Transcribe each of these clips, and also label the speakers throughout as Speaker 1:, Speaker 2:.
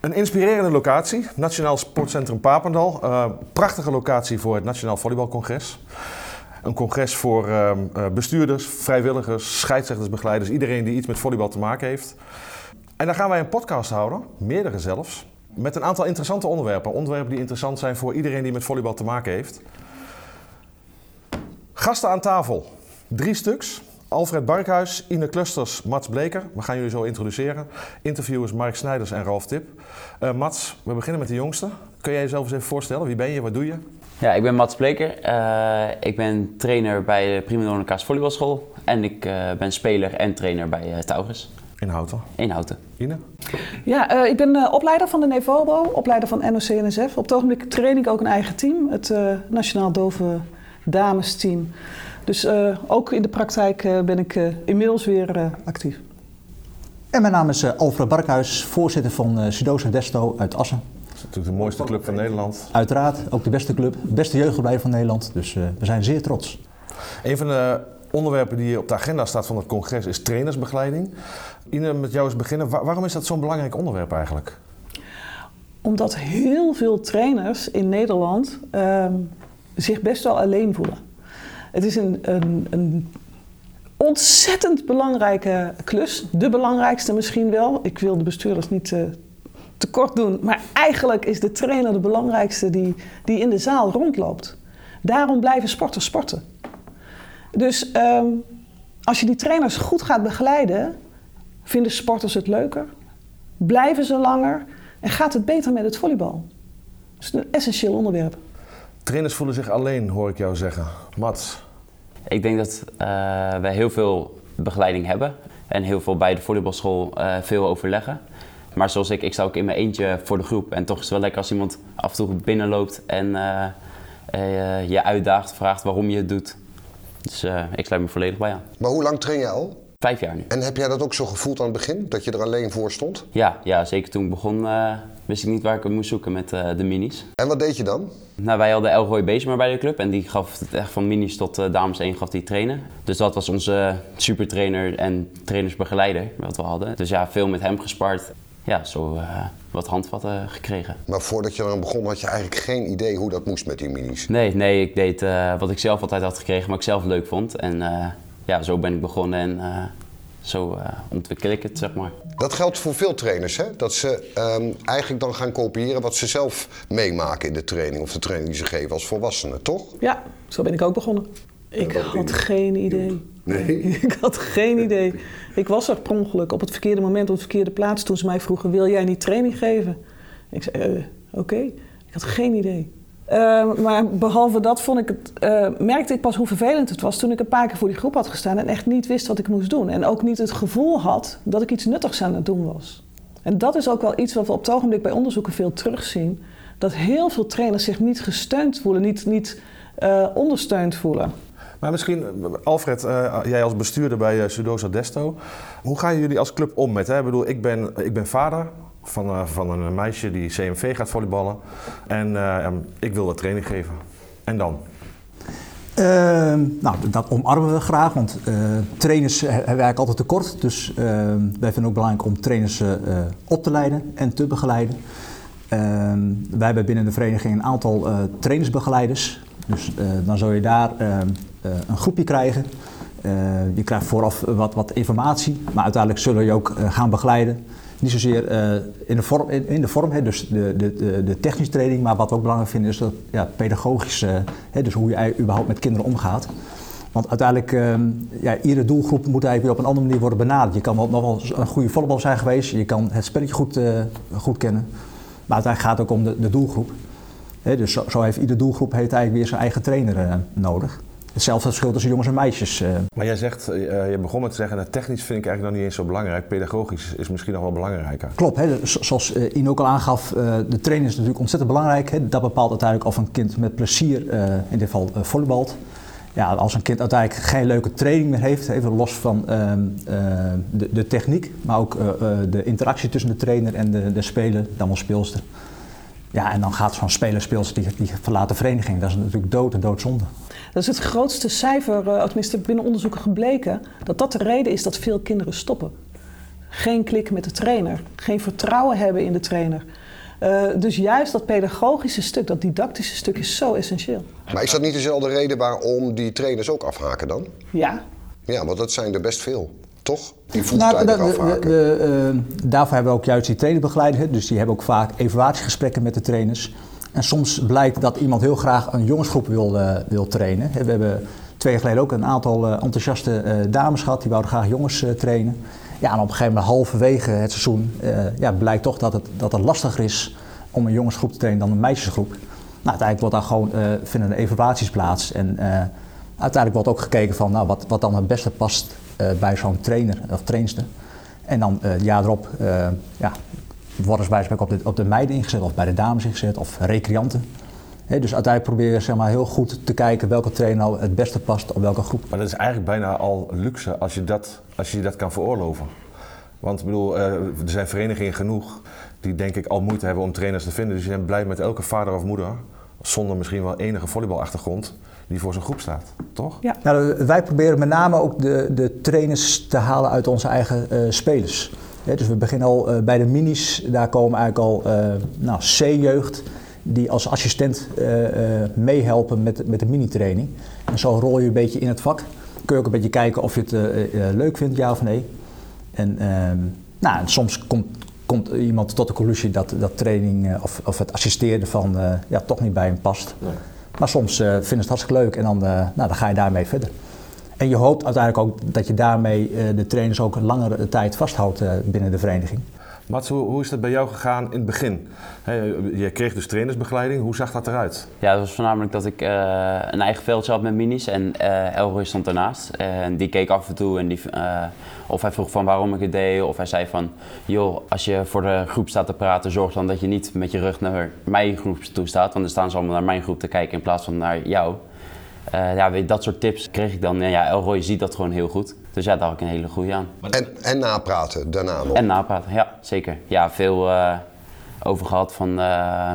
Speaker 1: Een inspirerende locatie, Nationaal Sportcentrum Papendal. Uh, prachtige locatie voor het Nationaal Volleybalcongres. Een congres voor uh, bestuurders, vrijwilligers, scheidsrechters, begeleiders, iedereen die iets met volleybal te maken heeft. En daar gaan wij een podcast houden, meerdere zelfs, met een aantal interessante onderwerpen. Onderwerpen die interessant zijn voor iedereen die met volleybal te maken heeft. Gasten aan tafel, drie stuks. Alfred Barkhuis, Ine Clusters, Mats Bleker. We gaan jullie zo introduceren. Interviewers Mark Snijders en Ralf Tip. Uh, Mats, we beginnen met de jongste. Kun jij jezelf eens even voorstellen? Wie ben je? Wat doe je?
Speaker 2: Ja, ik ben Mats Bleker. Uh, ik ben trainer bij de Prima Donnerkaas Volleybalschool. En ik uh, ben speler en trainer bij uh, Taurus.
Speaker 1: In Houten?
Speaker 2: In Houten.
Speaker 1: Ine?
Speaker 3: Ja, ik ben opleider van de Nevobo, opleider van NOC-NSF. Op het ogenblik train ik ook een eigen team, het Nationaal Dove Damesteam. Dus uh, ook in de praktijk uh, ben ik uh, inmiddels weer actief.
Speaker 4: En mijn naam is Alfred Barkhuis, voorzitter van Sudosa Desto uit Assen.
Speaker 1: Dat is natuurlijk de mooiste club van Nederland.
Speaker 4: Uiteraard, ook de beste club, de beste jeugdbedrijf van Nederland. Dus we zijn zeer trots.
Speaker 1: Een van de onderwerpen die op de agenda staat van het congres is trainersbegeleiding. Ine, met jou eens beginnen. waarom is dat zo'n belangrijk onderwerp eigenlijk?
Speaker 3: Omdat heel veel trainers in Nederland ehm, zich best wel alleen voelen. Het is een, een, een ontzettend belangrijke klus. De belangrijkste misschien wel. Ik wil de bestuurders niet uh, tekort doen. Maar eigenlijk is de trainer de belangrijkste die, die in de zaal rondloopt. Daarom blijven sporters sporten. Dus um, als je die trainers goed gaat begeleiden, vinden sporters het leuker, blijven ze langer en gaat het beter met het volleybal. Dat is een essentieel onderwerp.
Speaker 1: Trainers voelen zich alleen, hoor ik jou zeggen. Mats?
Speaker 2: Ik denk dat uh, wij heel veel begeleiding hebben. En heel veel bij de volleybalschool uh, veel overleggen. Maar zoals ik, ik sta ook in mijn eentje voor de groep. En toch is het wel lekker als iemand af en toe binnenloopt en uh, je uitdaagt, vraagt waarom je het doet. Dus ik sluit me volledig bij aan.
Speaker 5: Maar hoe lang train je al?
Speaker 2: Vijf jaar nu.
Speaker 5: En heb jij dat ook zo gevoeld aan het begin, dat je er alleen voor stond?
Speaker 2: Ja, ja zeker toen ik begon wist ik niet waar ik hem moest zoeken met uh, de minis.
Speaker 5: En wat deed je dan?
Speaker 2: Nou, wij hadden Elroy Beesmer bij de club en die gaf het echt van minis tot uh, dames 1 gaf die trainen. Dus dat was onze supertrainer en trainersbegeleider wat we hadden. Dus ja, veel met hem gespart. Ja, zo wat handvatten gekregen.
Speaker 5: Maar voordat je eraan begon had je eigenlijk geen idee hoe dat moest met die minis?
Speaker 2: Nee, nee ik deed wat ik zelf altijd had gekregen, maar ik zelf leuk vond. En ja, zo ben ik begonnen en zo uh, ontwikkel ik het, zeg maar.
Speaker 5: Dat geldt voor veel trainers, hè? Dat ze um, eigenlijk dan gaan kopiëren wat ze zelf meemaken in de training of de training die ze geven als volwassenen, toch?
Speaker 3: Ja, zo ben ik ook begonnen. Ik had geen idee.
Speaker 5: Nee?
Speaker 3: ik had geen idee. Ik was er per ongeluk op het verkeerde moment op de verkeerde plaats toen ze mij vroegen: wil jij niet training geven? Ik zei: uh, oké. Okay. Ik had geen idee. Uh, maar behalve dat vond ik het, uh, merkte ik pas hoe vervelend het was toen ik een paar keer voor die groep had gestaan en echt niet wist wat ik moest doen. En ook niet het gevoel had dat ik iets nuttigs aan het doen was. En dat is ook wel iets wat we op het ogenblik bij onderzoeken veel terugzien. Dat heel veel trainers zich niet gesteund voelen, niet, niet uh, ondersteund voelen.
Speaker 1: Maar misschien, Alfred, jij als bestuurder bij Sudosa Desto, hoe gaan jullie als club om met? Hè? Ik bedoel, ik ben, ik ben vader, van, uh, van een meisje die CMV gaat volleyballen. En uh, ik wil wat training geven. En dan?
Speaker 4: Uh, nou, dat omarmen we graag, want uh, trainers hebben eigenlijk altijd tekort. Dus ehm, wij vinden ook belangrijk om trainers op te leiden en te begeleiden. Ehm, wij hebben binnen de vereniging een aantal trainersbegeleiders. Dus dan zul je daar een groepje krijgen. je krijgt vooraf wat, wat informatie, maar uiteindelijk zullen je ook gaan begeleiden. Niet zozeer uh, in de vorm, in, de vorm hè, dus de, de, de, technische training, maar wat we ook belangrijk vinden is dat ja, pedagogische, hè, dus hoe je überhaupt met kinderen omgaat. Want uiteindelijk, uh, ja, iedere doelgroep moet eigenlijk weer op een andere manier worden benaderd. Je kan wel, nog wel een goede volleybal zijn geweest, je kan het spelletje goed, uh, goed kennen, maar uiteindelijk gaat het ook om de, de doelgroep. Dus zo, heeft iedere doelgroep heeft eigenlijk weer zijn eigen trainer nodig. Hetzelfde verschil tussen jongens en meisjes. Eh.
Speaker 1: Maar jij zegt, uh, je begon met te zeggen, dat technisch vind ik eigenlijk nog niet eens zo belangrijk. Pedagogisch is misschien nog wel belangrijker.
Speaker 4: Klopt, hè? zoals uh, Ine ook al aangaf, de training is natuurlijk ontzettend belangrijk. Hè? Dat bepaalt uiteindelijk of een kind met plezier, in dit geval volleybalt. Ja, als een kind uiteindelijk geen leuke training meer heeft, even los van ehm, de, de, techniek, maar ook de interactie tussen de trainer en de, de speler, dan wel speelster. Ja, en dan gaat zo'n speler, speelster, die, die verlaat de vereniging. Dat is natuurlijk dood en doodzonde.
Speaker 3: Dat is het grootste cijfer, uh, tenminste binnen onderzoeken gebleken, dat dat de reden is dat veel kinderen stoppen. geen klik met de trainer, geen vertrouwen hebben in de trainer. Uh, dus juist dat pedagogische stuk, dat didactische stuk is zo essentieel.
Speaker 5: Maar is dat niet dezelfde reden waarom die trainers ook afhaken dan?
Speaker 3: Ja.
Speaker 5: Ja, want dat zijn er best veel, toch? Die
Speaker 4: nou,
Speaker 5: vroegtijdig
Speaker 4: de, de,
Speaker 5: afhaken.
Speaker 4: de, uh, daarvoor hebben we ook juist die trainerbegeleiders. Dus die hebben ook vaak evaluatiegesprekken met de trainers. En soms blijkt dat iemand heel graag een jongensgroep wil, uh, wil trainen. We hebben twee jaar geleden ook een aantal uh, enthousiaste uh, dames gehad. Die wouden graag jongens trainen. Ja, en op een gegeven moment halverwege het seizoen ja, blijkt toch dat het, dat het lastiger is om een jongensgroep te trainen dan een meisjesgroep. Nou, uiteindelijk wordt daar gewoon, vinden er evaluaties plaats. En uiteindelijk wordt ook gekeken van nou, wat, wat dan het beste past bij zo'n trainer of trainster. En dan het jaar erop ja, worden ze bij op de, op de meiden ingezet of bij de dames ingezet of recreanten. He, dus uiteindelijk probeer je zeg maar, heel goed te kijken welke trainer nou het beste past op welke groep.
Speaker 1: Maar dat is eigenlijk bijna al luxe als je dat, als je dat kan veroorloven. Want ik bedoel, uh, er zijn verenigingen genoeg die denk ik al moeite hebben om trainers te vinden. Dus je bent blij met elke vader of moeder, zonder misschien wel enige volleybalachtergrond, die voor zijn groep staat, toch?
Speaker 3: Ja.
Speaker 4: Nou, wij proberen met name ook de, de trainers te halen uit onze eigen uh, spelers. Ja, dus we beginnen al uh, bij de minis, daar komen eigenlijk al nou, C-jeugd die als assistent uh, uh, meehelpen met, met de mini-training. En zo rol je een beetje in het vak. Kun je ook een beetje kijken of je het uh, leuk vindt, ja of nee. En ehm, nou, soms komt, komt iemand tot de conclusie dat, dat training of, of het assisteren van ja, toch niet bij hem past. Nee. Maar soms vinden ze het hartstikke leuk en dan, nou, dan ga je daarmee verder. En je hoopt uiteindelijk ook dat je daarmee de trainers ook een langere tijd vasthoudt binnen de vereniging.
Speaker 1: Mats, hoe, hoe, is dat bij jou gegaan in het begin? Je kreeg dus trainersbegeleiding. Hoe zag dat eruit?
Speaker 2: Ja, het was voornamelijk dat ik uh, een eigen veldje had met minis en uh, Elroy stond ernaast. En die keek af en toe en die, uh, of hij vroeg van waarom ik het deed. Of hij zei van, joh, als je voor de groep staat te praten, zorg dan dat je niet met je rug naar mijn groep toe staat. Want dan staan ze allemaal naar mijn groep te kijken in plaats van naar jou. Uh, ja, weet, dat soort tips kreeg ik dan. En ja, Elroy ziet dat gewoon heel goed. Dus ja, daar had ik een hele goede aan.
Speaker 5: En, en napraten daarna nog?
Speaker 2: En napraten, ja, zeker. Ja, veel uh, over gehad van... Uh,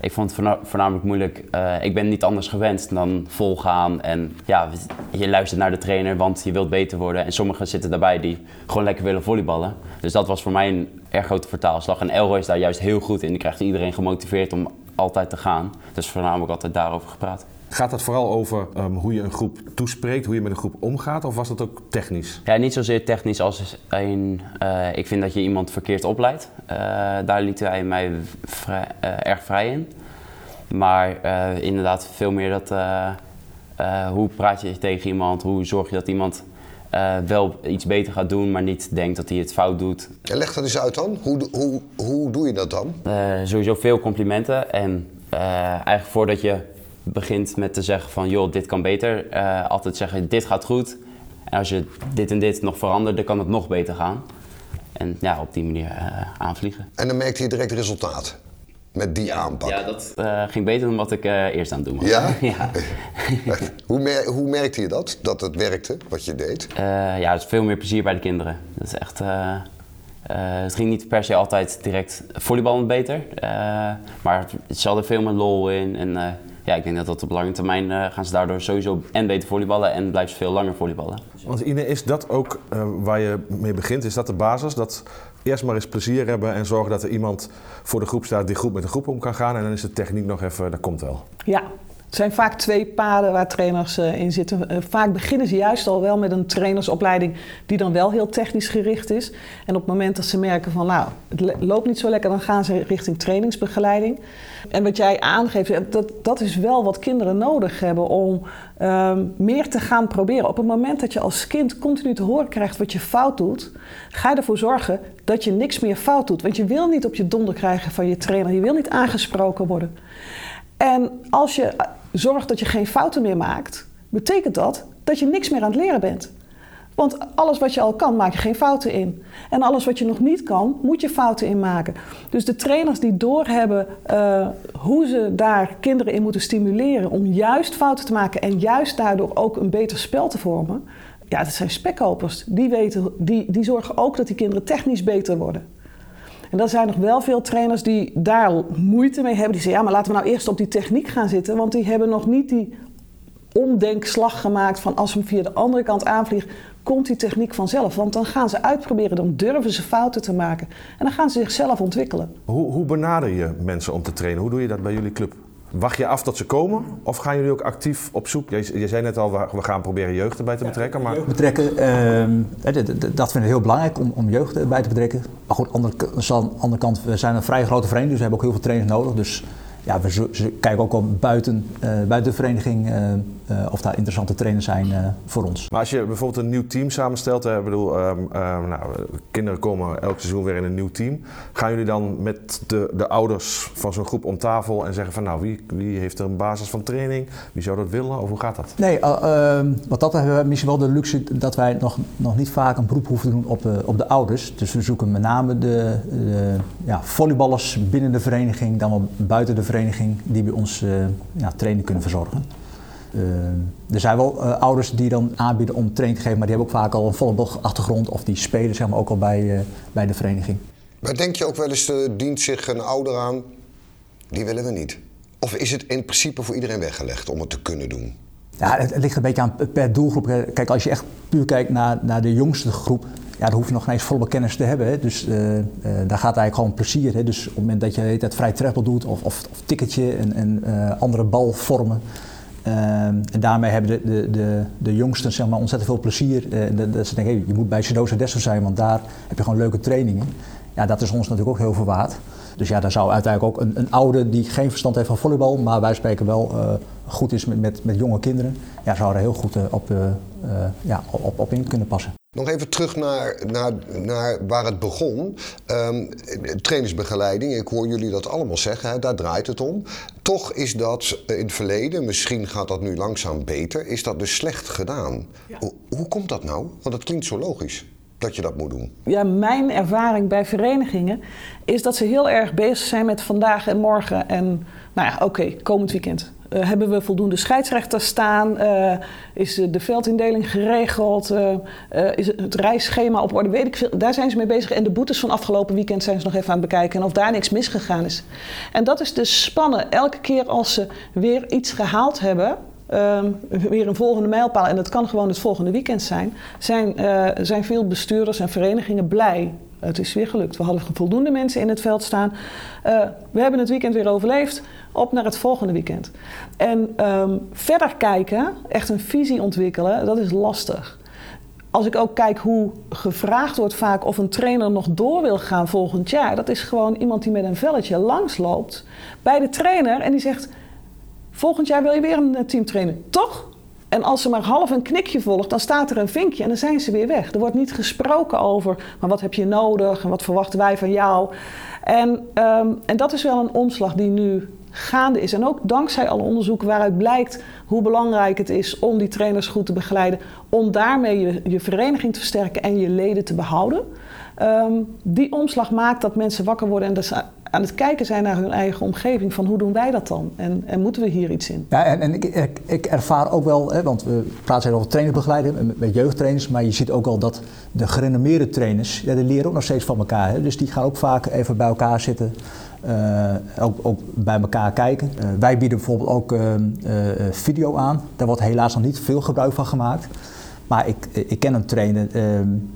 Speaker 2: ik vond het voornamelijk moeilijk. ik ben niet anders gewend dan volgaan. En ja, je luistert naar de trainer, want je wilt beter worden. En sommigen zitten daarbij die gewoon lekker willen volleyballen. Dus dat was voor mij een erg grote vertaalslag. En Elroy is daar juist heel goed in. Die krijgt iedereen gemotiveerd om altijd te gaan. Dus voornamelijk altijd daarover gepraat.
Speaker 1: Gaat het vooral over um, hoe je een groep toespreekt, hoe je met een groep omgaat, of was dat ook technisch?
Speaker 2: Ja, niet zozeer technisch als een. Uh, ik vind dat je iemand verkeerd opleidt. Uh, daar liet hij mij vrij, uh, erg vrij in. Maar inderdaad, veel meer dat. hoe praat je tegen iemand? Hoe zorg je dat iemand wel iets beter gaat doen, maar niet denkt dat hij het fout doet?
Speaker 5: En leg dat eens uit dan. Hoe, hoe, hoe doe je dat dan?
Speaker 2: sowieso veel complimenten. En eigenlijk voordat je begint met te zeggen van joh, dit kan beter. Uh, altijd zeggen dit gaat goed. En als je dit en dit nog verandert, dan kan het nog beter gaan. En ja, op die manier uh, aanvliegen.
Speaker 5: En dan merkte je direct resultaat met die aanpak?
Speaker 2: Ja, dat uh, ging beter dan wat ik eerst aan het doen was.
Speaker 5: Ja?
Speaker 2: ja.
Speaker 5: hoe, mer hoe merkte je dat, dat het werkte, wat je deed?
Speaker 2: ja, het is veel meer plezier bij de kinderen. Dat is echt... het ging niet per se altijd direct volleyballen beter. maar het zat er veel meer lol in. En ja, ik denk dat dat op lange termijn uh, gaan ze daardoor sowieso en beter volleyballen en blijft ze veel langer volleyballen.
Speaker 1: Want Ine, is dat ook uh, waar je mee begint? Is dat de basis? Dat eerst maar eens plezier hebben en zorgen dat er iemand voor de groep staat die goed met de groep om kan gaan. En dan is de techniek nog even, dat komt wel.
Speaker 3: Ja, het zijn vaak twee paden waar trainers uh, in zitten. Uh, vaak beginnen ze juist al wel met een trainersopleiding die dan wel heel technisch gericht is. En op het moment dat ze merken van nou, het loopt niet zo lekker, dan gaan ze richting trainingsbegeleiding. En wat jij aangeeft, dat, dat is wel wat kinderen nodig hebben om um, meer te gaan proberen. Op het moment dat je als kind continu te horen krijgt wat je fout doet, ga je ervoor zorgen dat je niks meer fout doet. Want je wil niet op je donder krijgen van je trainer, je wil niet aangesproken worden. En als je zorgt dat je geen fouten meer maakt, betekent dat dat je niks meer aan het leren bent. Want alles wat je al kan, maak je geen fouten in. En alles wat je nog niet kan, moet je fouten in maken. Dus de trainers die doorhebben uh, hoe ze daar kinderen in moeten stimuleren om juist fouten te maken en juist daardoor ook een beter spel te vormen. Ja, dat zijn spekkopers. Die, weten, die, die zorgen ook dat die kinderen technisch beter worden. En er zijn nog wel veel trainers die daar moeite mee hebben. Die zeggen, ja, maar laten we nou eerst op die techniek gaan zitten. Want die hebben nog niet die omdenkslag gemaakt van als we hem via de andere kant aanvliegen, komt die techniek vanzelf. Want dan gaan ze uitproberen, dan durven ze fouten te maken. En dan gaan ze zichzelf ontwikkelen.
Speaker 1: Hoe, hoe benader je mensen om te trainen? Hoe doe je dat bij jullie club? Wacht je af tot ze komen? Of gaan jullie ook actief op zoek? Je, je zei net al, we gaan proberen jeugd erbij te betrekken. Maar...
Speaker 4: Betrekken, ehm, dat vinden we heel belangrijk om, om jeugd erbij te betrekken. Maar goed, aan de andere kant, we zijn een vrij grote vereniging, dus we hebben ook heel veel trainers nodig. Dus ja, we kijken ook wel buiten, uh, buiten de vereniging uh, uh, of daar interessante trainers zijn voor ons.
Speaker 1: Maar als je bijvoorbeeld een nieuw team samenstelt, ik bedoel, um, nou, kinderen komen elk seizoen weer in een nieuw team. Gaan jullie dan met de, de ouders van zo'n groep om tafel en zeggen van nou, wie, wie heeft er een basis van training? Wie zou dat willen of hoe gaat dat?
Speaker 4: Nee, ehm, wat dat hebben we misschien wel de luxe dat wij nog, nog niet vaak een beroep hoeven te doen op, op de ouders. Dus we zoeken met name de, de ja, volleyballers binnen de vereniging, dan wel buiten de vereniging die bij ons ja, training kunnen verzorgen. Uh, er zijn wel uh, ouders die dan aanbieden om training te geven, maar die hebben ook vaak al een volleybalachtergrond of die spelen zeg maar, ook al bij, bij de vereniging.
Speaker 5: Maar denk je ook wel eens, dient zich een ouder aan, die willen we niet? Of is het in principe voor iedereen weggelegd om het te kunnen doen?
Speaker 4: Ja, het, ligt een beetje aan per doelgroep. Kijk, als je echt puur kijkt naar, naar de jongste groep, ja, dan hoef je nog geen eens volle kennis te hebben. Hè. Dus uh, uh, daar gaat eigenlijk gewoon plezier. Hè. Dus op het moment dat je het vrij treppel doet of, of, of ticketje en, en uh, andere balvormen. En daarmee hebben de, de, de, de jongsten zeg maar, ontzettend veel plezier. dat, dat ze denken, je moet bij Sedoza Desso zijn, want daar heb je gewoon leuke trainingen. Ja, dat is ons natuurlijk ook heel veel waard. Dus ja, daar zou uiteindelijk ook een, een oude die geen verstand heeft van volleybal, maar wij spreken wel goed is met, met, met jonge kinderen, ja, zou er heel goed op, ja, op, op in kunnen passen.
Speaker 5: Nog even terug naar, naar, naar waar het begon. Um, trainingsbegeleiding, ik hoor jullie dat allemaal zeggen, hè, daar draait het om. Toch is dat in het verleden, misschien gaat dat nu langzaam beter, is dat dus slecht gedaan. Hoe, hoe komt dat nou? Want dat klinkt zo logisch dat je dat moet doen.
Speaker 3: Ja, mijn ervaring bij verenigingen is dat ze heel erg bezig zijn met vandaag en morgen en, nou ja, oké, komend weekend. Uh, hebben we voldoende scheidsrechters staan? Uh, is de veldindeling geregeld? Is het reisschema op orde? Weet ik veel. Daar zijn ze mee bezig. En de boetes van afgelopen weekend zijn ze nog even aan het bekijken. En of daar niks misgegaan is. En dat is dus spannen. Elke keer als ze weer iets gehaald hebben. Um, weer een volgende mijlpaal, en dat kan gewoon het volgende weekend zijn, zijn, zijn veel bestuurders en verenigingen blij het is weer gelukt. We hadden voldoende mensen in het veld staan. Uh, we hebben het weekend weer overleefd. Op naar het volgende weekend. En um, verder kijken, echt een visie ontwikkelen, dat is lastig. Als ik ook kijk hoe gevraagd wordt vaak of een trainer nog door wil gaan volgend jaar. Dat is gewoon iemand die met een velletje langsloopt bij de trainer en die zegt... Volgend jaar wil je weer een team trainen, toch? En als ze maar half een knikje volgt, dan staat er een vinkje en dan zijn ze weer weg. Er wordt niet gesproken over, maar wat heb je nodig en wat verwachten wij van jou. En, um, en dat is wel een omslag die nu gaande is. En ook dankzij alle onderzoeken waaruit blijkt hoe belangrijk het is om die trainers goed te begeleiden, om daarmee je, je vereniging te versterken en je leden te behouden. Um, die omslag maakt dat mensen wakker worden en dat aan het kijken zijn naar hun eigen omgeving. Van hoe doen wij dat dan? En, en moeten we hier iets in?
Speaker 4: Ja, en, en ik, ik, ik, ervaar ook wel, hè, want we praten over trainers begeleiden met, jeugdtrainers. Maar je ziet ook al dat de gerenommeerde trainers, ja, die leren ook nog steeds van elkaar. Hè. Dus die gaan ook vaak even bij elkaar zitten. Uh, ook, ook, bij elkaar kijken. Uh, wij bieden bijvoorbeeld ook uh, video aan. Daar wordt helaas nog niet veel gebruik van gemaakt. Maar ik, ik ken een trainer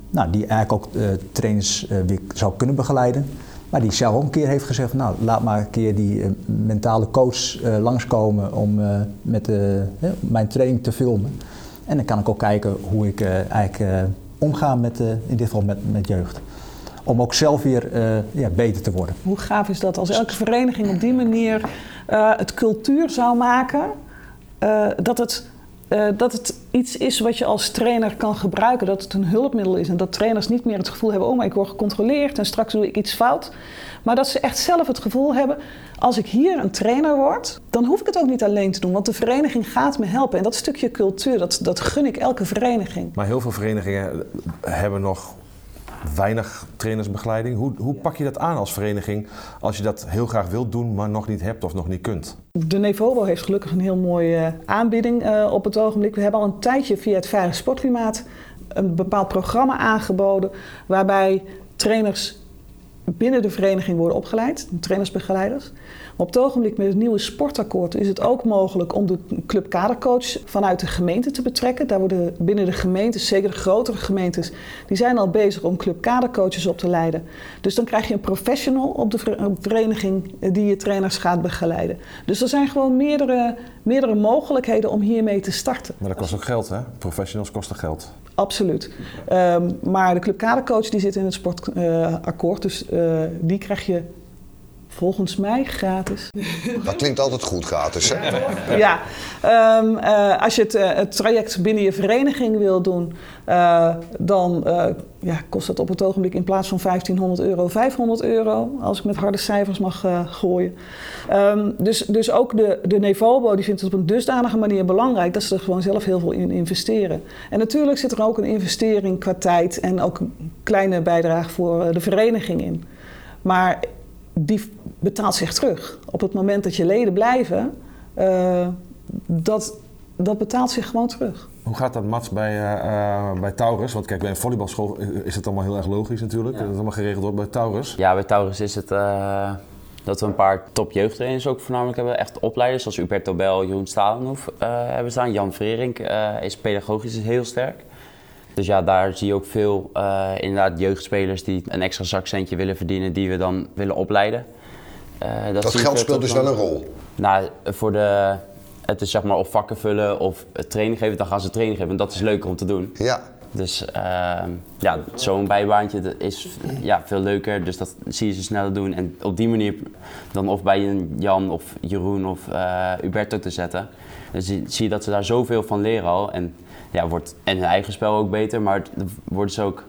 Speaker 4: nou, die eigenlijk ook trainers weer zou kunnen begeleiden. Maar die zelf ook een keer heeft gezegd: Nou, laat maar een keer die uh, mentale coach uh, langskomen om uh, met mijn training te filmen. En dan kan ik ook kijken hoe ik eigenlijk omga met, in dit geval met, met jeugd. Om ook zelf weer ja, beter te worden.
Speaker 3: Hoe gaaf is dat als elke vereniging op die manier het cultuur zou maken? dat het uh, dat het iets is wat je als trainer kan gebruiken. Dat het een hulpmiddel is. En dat trainers niet meer het gevoel hebben: oh, maar ik word gecontroleerd en straks doe ik iets fout. Maar dat ze echt zelf het gevoel hebben: als ik hier een trainer word, dan hoef ik het ook niet alleen te doen. Want de vereniging gaat me helpen. En dat stukje cultuur, dat, dat gun ik elke vereniging.
Speaker 1: Maar heel veel verenigingen hebben nog weinig trainersbegeleiding. Hoe, hoe pak je dat aan als vereniging als je dat heel graag wilt doen, maar nog niet hebt of nog niet kunt?
Speaker 3: De Nevobo heeft gelukkig een heel mooie uh, aanbieding uh, op het ogenblik. We hebben al een tijdje via het Veilig Sportklimaat een bepaald programma aangeboden waarbij trainers binnen de vereniging worden opgeleid, trainersbegeleiders. Maar op het ogenblik met het nieuwe sportakkoord is het ook mogelijk om de clubkadercoach vanuit de gemeente te betrekken. Daar worden binnen de gemeentes, zeker de grotere gemeentes, die zijn al bezig om clubkadercoaches op te leiden. Dus dan krijg je een professional op de vereniging die je trainers gaat begeleiden. Dus er zijn gewoon meerdere, meerdere mogelijkheden om hiermee te starten.
Speaker 1: Maar dat kost ook geld, hè? Professionals kosten geld.
Speaker 3: Absoluut. Um, maar de clubkadercoach die zit in het sportakkoord, dus uh, die krijg je volgens mij gratis.
Speaker 5: Dat klinkt altijd goed gratis, hè?
Speaker 3: Ja, um, uh, als je het, uh, het, traject binnen je vereniging wil doen, uh, dan ja, kost het op het ogenblik in plaats van 1500 euro 500 euro, als ik met harde cijfers mag gooien. Um, dus, dus ook de, de Nevobo die vindt het op een dusdanige manier belangrijk dat ze er gewoon zelf heel veel in investeren. En natuurlijk zit er ook een investering qua tijd en ook een kleine bijdrage voor de vereniging in. Maar die betaalt zich terug. Op het moment dat je leden blijven, uh, dat, dat betaalt zich gewoon terug.
Speaker 1: Hoe gaat dat, Mats, bij, uh, bij Taurus? Want kijk, bij een volleybalschool is het allemaal heel erg logisch natuurlijk. Ja. Dat is allemaal geregeld wordt bij Taurus.
Speaker 2: Ja, bij Taurus is het uh, dat we een paar topjeugdtrainers ook voornamelijk hebben. Echt opleiders, zoals Huberto Bel, Jeroen Stalenhoef hebben staan. Jan Verering is pedagogisch heel sterk. Dus ja, daar zie je ook veel uh, inderdaad jeugdspelers die een extra zakcentje willen verdienen, die we dan willen opleiden.
Speaker 5: Uh, dat, dat geld speelt dus wel een rol?
Speaker 2: Nou, voor de, het is zeg maar of vakken vullen of training geven, dan gaan ze training geven. En dat is leuker om te doen.
Speaker 5: Ja.
Speaker 2: Dus uh, ja, zo'n bijbaantje is ja, veel leuker. Dus dat zie je ze sneller doen. En op die manier dan of bij een Jan of Jeroen of Huberto te zetten. Dan zie, zie, je dat ze daar zoveel van leren al. En ja, wordt en hun eigen spel ook beter, maar worden ze ook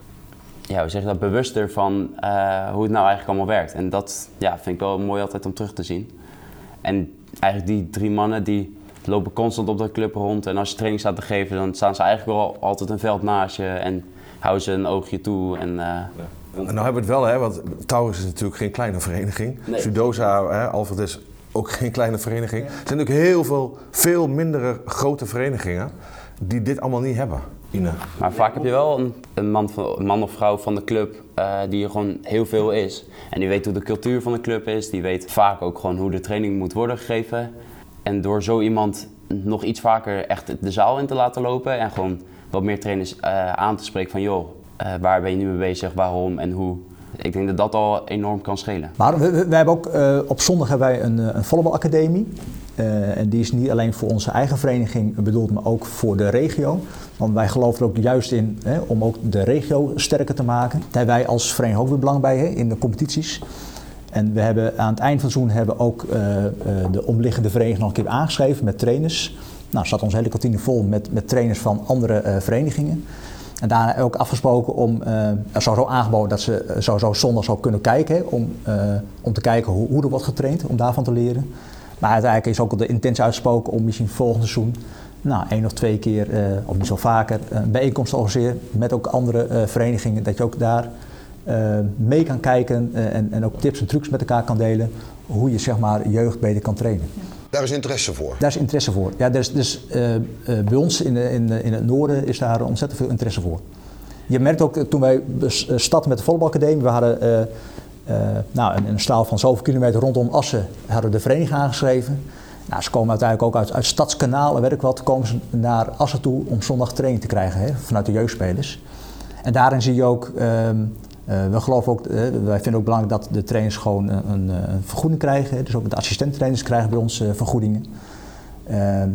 Speaker 2: ja, hoe zeg je dat, bewuster van uh, hoe het nou eigenlijk allemaal werkt. En dat ja, vind ik wel mooi altijd om terug te zien. En eigenlijk die drie mannen die lopen constant op de club rond. En als je training staat te geven, dan staan ze eigenlijk wel altijd een veld naast je en houden ze een oogje toe. En, uh, ja.
Speaker 1: En nou hebben we het wel, hè, want Taurus is natuurlijk geen kleine vereniging. Nee. Sudosa, hè, Alfred is ook geen kleine vereniging. Er zijn natuurlijk heel veel, veel mindere grote verenigingen die dit allemaal niet hebben. Ine.
Speaker 2: Maar vaak heb je wel een, een, man, van, een man, of vrouw van de club uh, die er gewoon heel veel is. En die weet hoe de cultuur van de club is. Die weet vaak ook gewoon hoe de training moet worden gegeven. En door zo iemand nog iets vaker echt de zaal in te laten lopen en gewoon wat meer trainers uh, aan te spreken van joh, uh, waar ben je nu mee bezig, waarom en hoe. Ik denk dat dat al enorm kan schelen.
Speaker 4: Maar we, we hebben ook op zondag hebben wij een, een volleybalacademie. Uh, en die is niet alleen voor onze eigen vereniging bedoeld, maar ook voor de regio. Want wij geloven er ook juist in hè, om ook de regio sterker te maken. Daar wij als vereniging ook weer belang bij hè, in de competities. En we hebben aan het eind van het seizoen hebben ook uh, uh, de omliggende vereniging nog een keer aangeschreven met trainers. Nou, zat onze hele kantine vol met, met trainers van andere verenigingen. En daarna ook afgesproken om, er zou zo aangeboden dat ze sowieso zondag zou kunnen kijken. Hè, om, om te kijken hoe, hoe er wordt getraind, om daarvan te leren. Maar uiteindelijk is ook de intentie uitgesproken om misschien volgend seizoen nou, één of twee keer, uh, of niet zo vaker, een bijeenkomst te organiseren met ook andere uh, verenigingen. Dat je ook daar uh, mee kan kijken en, en ook tips en trucs met elkaar kan delen. Hoe je zeg maar jeugd beter kan trainen.
Speaker 5: Daar is interesse voor?
Speaker 4: Daar is interesse voor. Ja, dus, dus bij ons in, de, in, de, in het noorden is daar ontzettend veel interesse voor. Je merkt ook toen wij startten met de volleybalacademie, we hadden nou, een, een, straal van zoveel kilometer rondom Assen hadden de vereniging aangeschreven. Nou, ze komen uiteindelijk ook uit, uit Stadskanalen, weet ik wat, komen ze naar Assen toe om zondag training te krijgen hè, vanuit de jeugdspelers. En daarin zie je ook, uh, uh, we geloven ook, wij vinden ook belangrijk dat de trainers gewoon een, vergoeding krijgen. Dus ook de assistenttrainers krijgen bij ons vergoedingen.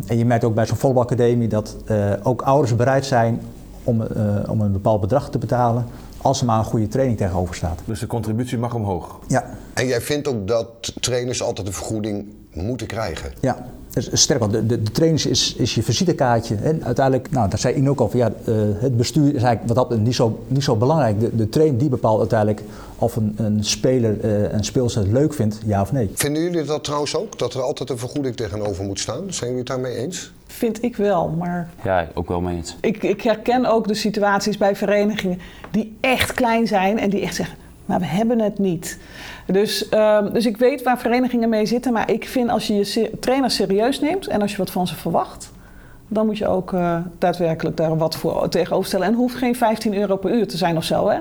Speaker 4: en je merkt ook bij zo'n volleybalacademie dat ook ouders bereid zijn om, om een bepaald bedrag te betalen als er maar een goede training tegenover staat.
Speaker 1: Dus de contributie mag omhoog?
Speaker 4: Ja.
Speaker 5: En jij vindt ook dat trainers altijd een vergoeding moeten krijgen?
Speaker 4: Ja. Dus sterker, de, de, de trainers is, is je visitekaartje. En uiteindelijk, nou, dat zei Ino ook al, van, ja, uh, het bestuur is eigenlijk wat dat niet zo, niet zo belangrijk. De, de trainer die bepaalt uiteindelijk of een, een speler uh, een speelster het leuk vindt, ja of nee.
Speaker 5: Vinden jullie dat trouwens ook? Dat er altijd een vergoeding tegenover moet staan? Zijn jullie het daarmee eens?
Speaker 3: Vind ik wel, maar...
Speaker 2: Ja, ook wel mee eens.
Speaker 3: Ik, ik herken ook de situaties bij verenigingen die echt klein zijn en die echt zeggen... maar we hebben het niet. Dus, um, dus ik weet waar verenigingen mee zitten, maar ik vind als je je trainers serieus neemt en als je wat van ze verwacht, dan moet je ook uh, daadwerkelijk daar wat voor tegenover stellen. En het hoeft geen 15 euro per uur te zijn of zo. Hè?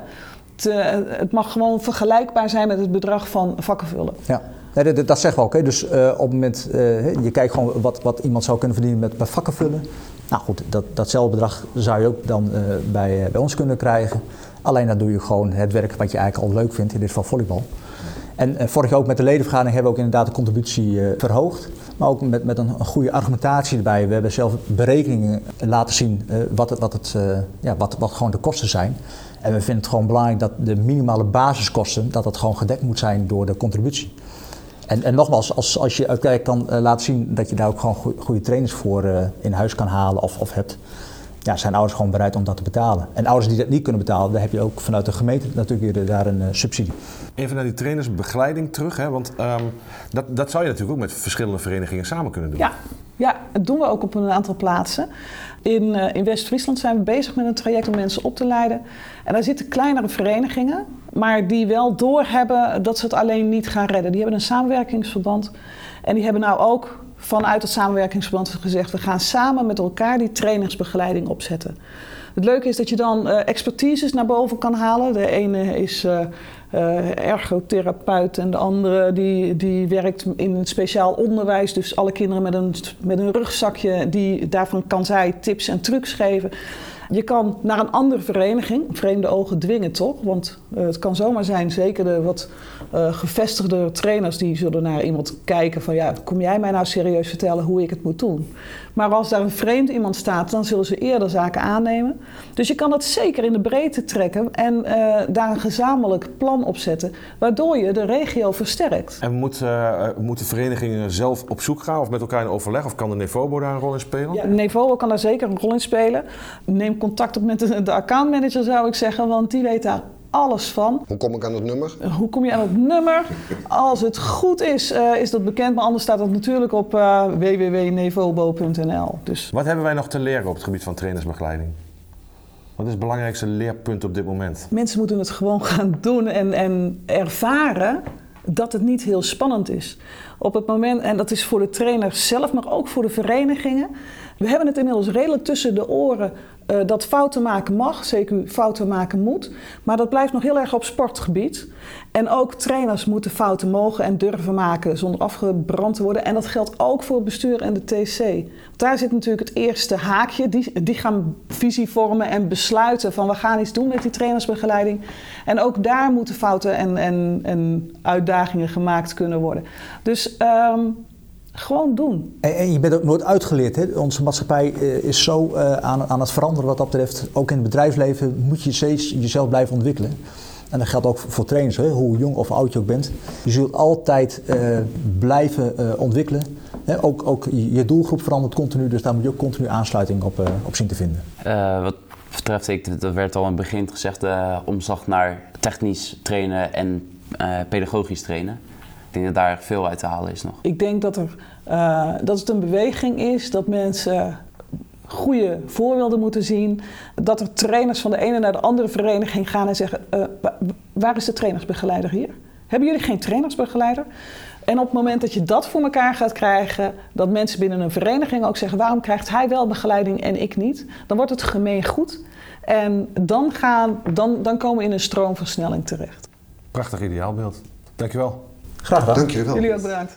Speaker 3: te- het mag gewoon vergelijkbaar zijn met het bedrag van vakkenvullen.
Speaker 4: Ja, dat, dat zeggen we ook. Dus eh, op het moment, eh, je kijkt gewoon wat, wat iemand zou kunnen verdienen met, met vakken vullen. Nou goed, dat, datzelfde bedrag zou je ook dan eh, bij, bij ons kunnen krijgen. Alleen dan doe je gewoon het werk wat je eigenlijk al leuk vindt, in dit geval volleybal. En vorig jaar ook met de ledenvergadering hebben we ook inderdaad de contributie verhoogd. Maar ook met, met een, goede argumentatie erbij. We hebben zelf berekeningen laten zien wat, het, wat, het, ja, wat, wat gewoon de kosten zijn. En we vinden het gewoon belangrijk dat de minimale basiskosten, dat dat gewoon gedekt moet zijn door de contributie. En, en nogmaals, als, als je uiteindelijk dan eh, laat zien dat je daar ook gewoon goe- goede trainers voor eh, in huis kan halen of, of hebt, ja, zijn ouders gewoon bereid om dat te betalen. En ouders die dat niet kunnen betalen, daar heb je ook vanuit de gemeente natuurlijk weer daar een eh, subsidie.
Speaker 1: Even naar die trainersbegeleiding terug, hè? want ehm, dat, dat zou je natuurlijk ook met verschillende verenigingen samen kunnen doen.
Speaker 3: Ja, ja, dat doen we ook op een aantal plaatsen. In, eh, in West-Friesland zijn we bezig met een traject om mensen op te leiden. En daar zitten kleinere verenigingen, maar die wel doorhebben dat ze het alleen niet gaan redden. Die hebben een samenwerkingsverband. En die hebben nou ook vanuit het samenwerkingsverband gezegd: we gaan samen met elkaar die trainersbegeleiding opzetten. Het leuke is dat je dan eh, expertises naar boven kan halen. De ene is eh, eh, ergotherapeut en de andere die, die werkt in een speciaal onderwijs. Dus alle kinderen met een, met een rugzakje, die, daarvan kan zij tips en trucs geven. Je kan naar een andere vereniging, vreemde ogen dwingen toch? Want eh, het kan zomaar zijn, zeker de wat eh, gevestigde trainers, die zullen naar iemand kijken van ja, kom jij mij nou serieus vertellen hoe ik het moet doen? Maar als daar een vreemd iemand staat, dan zullen ze eerder zaken aannemen. Dus je kan dat zeker in de breedte trekken en eh, daar een gezamenlijk plan op zetten, waardoor je de regio versterkt.
Speaker 1: En moet, eh, moeten verenigingen zelf op zoek gaan of met elkaar in overleg? Of kan de Nevobo daar een rol in spelen?
Speaker 3: Ja, Nevovo kan daar zeker een rol in spelen. Neem contact op met de, de accountmanager zou ik zeggen, want die weet daar alles van.
Speaker 5: Hoe kom ik aan het nummer?
Speaker 3: Hoe kom je aan het nummer? Als het goed is, eh, is dat bekend, maar anders staat het natuurlijk op eh www.nevobo.nl. Dus
Speaker 1: Wat hebben wij nog te leren op het gebied van trainersbegeleiding? Wat is het belangrijkste leerpunt op dit moment?
Speaker 3: mensen moeten het gewoon gaan doen en, en ervaren dat het niet heel spannend is. Op het moment, en dat is voor de trainer zelf, maar ook voor de verenigingen. We hebben het inmiddels redelijk tussen de oren eh, dat fouten maken mag, zeker fouten maken moet. Maar dat blijft nog heel erg op sportgebied. En ook trainers moeten fouten mogen en durven maken zonder afgebrand te worden. En dat geldt ook voor het bestuur en de TC. Daar zit natuurlijk het eerste haakje. Die, die gaan visie vormen en besluiten van we gaan iets doen met die trainersbegeleiding. En ook daar moeten fouten en, en, en uitdagingen gemaakt kunnen worden. Dus ehm, gewoon doen.
Speaker 4: En, en je bent ook nooit uitgeleerd. Hè? Onze maatschappij eh, is zo eh, aan, aan het veranderen wat dat betreft. Ook in het bedrijfsleven moet je steeds jezelf blijven ontwikkelen. En dat geldt ook voor trainers, hè? hoe jong of oud je ook bent. Je zult altijd eh, blijven eh, ontwikkelen. Hè? Ook, ook je doelgroep verandert continu, dus daar moet je ook continu aansluiting op, op zien te vinden.
Speaker 2: Eh, wat betreft, ik, dat werd al in het begin gezegd, de omslag naar technisch trainen en eh, pedagogisch trainen. Ik denk dat daar veel uit te halen is nog.
Speaker 3: Ik denk dat, er, eh, dat het een beweging is dat mensen goede voorbeelden moeten zien. Dat er trainers van de ene naar de andere vereniging gaan en zeggen: eh, wa- waar is de trainersbegeleider hier? Hebben jullie geen trainersbegeleider? En op het moment dat je dat voor elkaar gaat krijgen, dat mensen binnen een vereniging ook zeggen: waarom krijgt hij wel begeleiding en ik niet? Dan wordt het gemeen goed. En dan, gaan, dan, dan komen we in een stroomversnelling terecht.
Speaker 1: Prachtig ideaalbeeld. Dankjewel.
Speaker 4: Graag gedaan.
Speaker 5: Dank jullie wel.
Speaker 3: Jullie ook bedankt.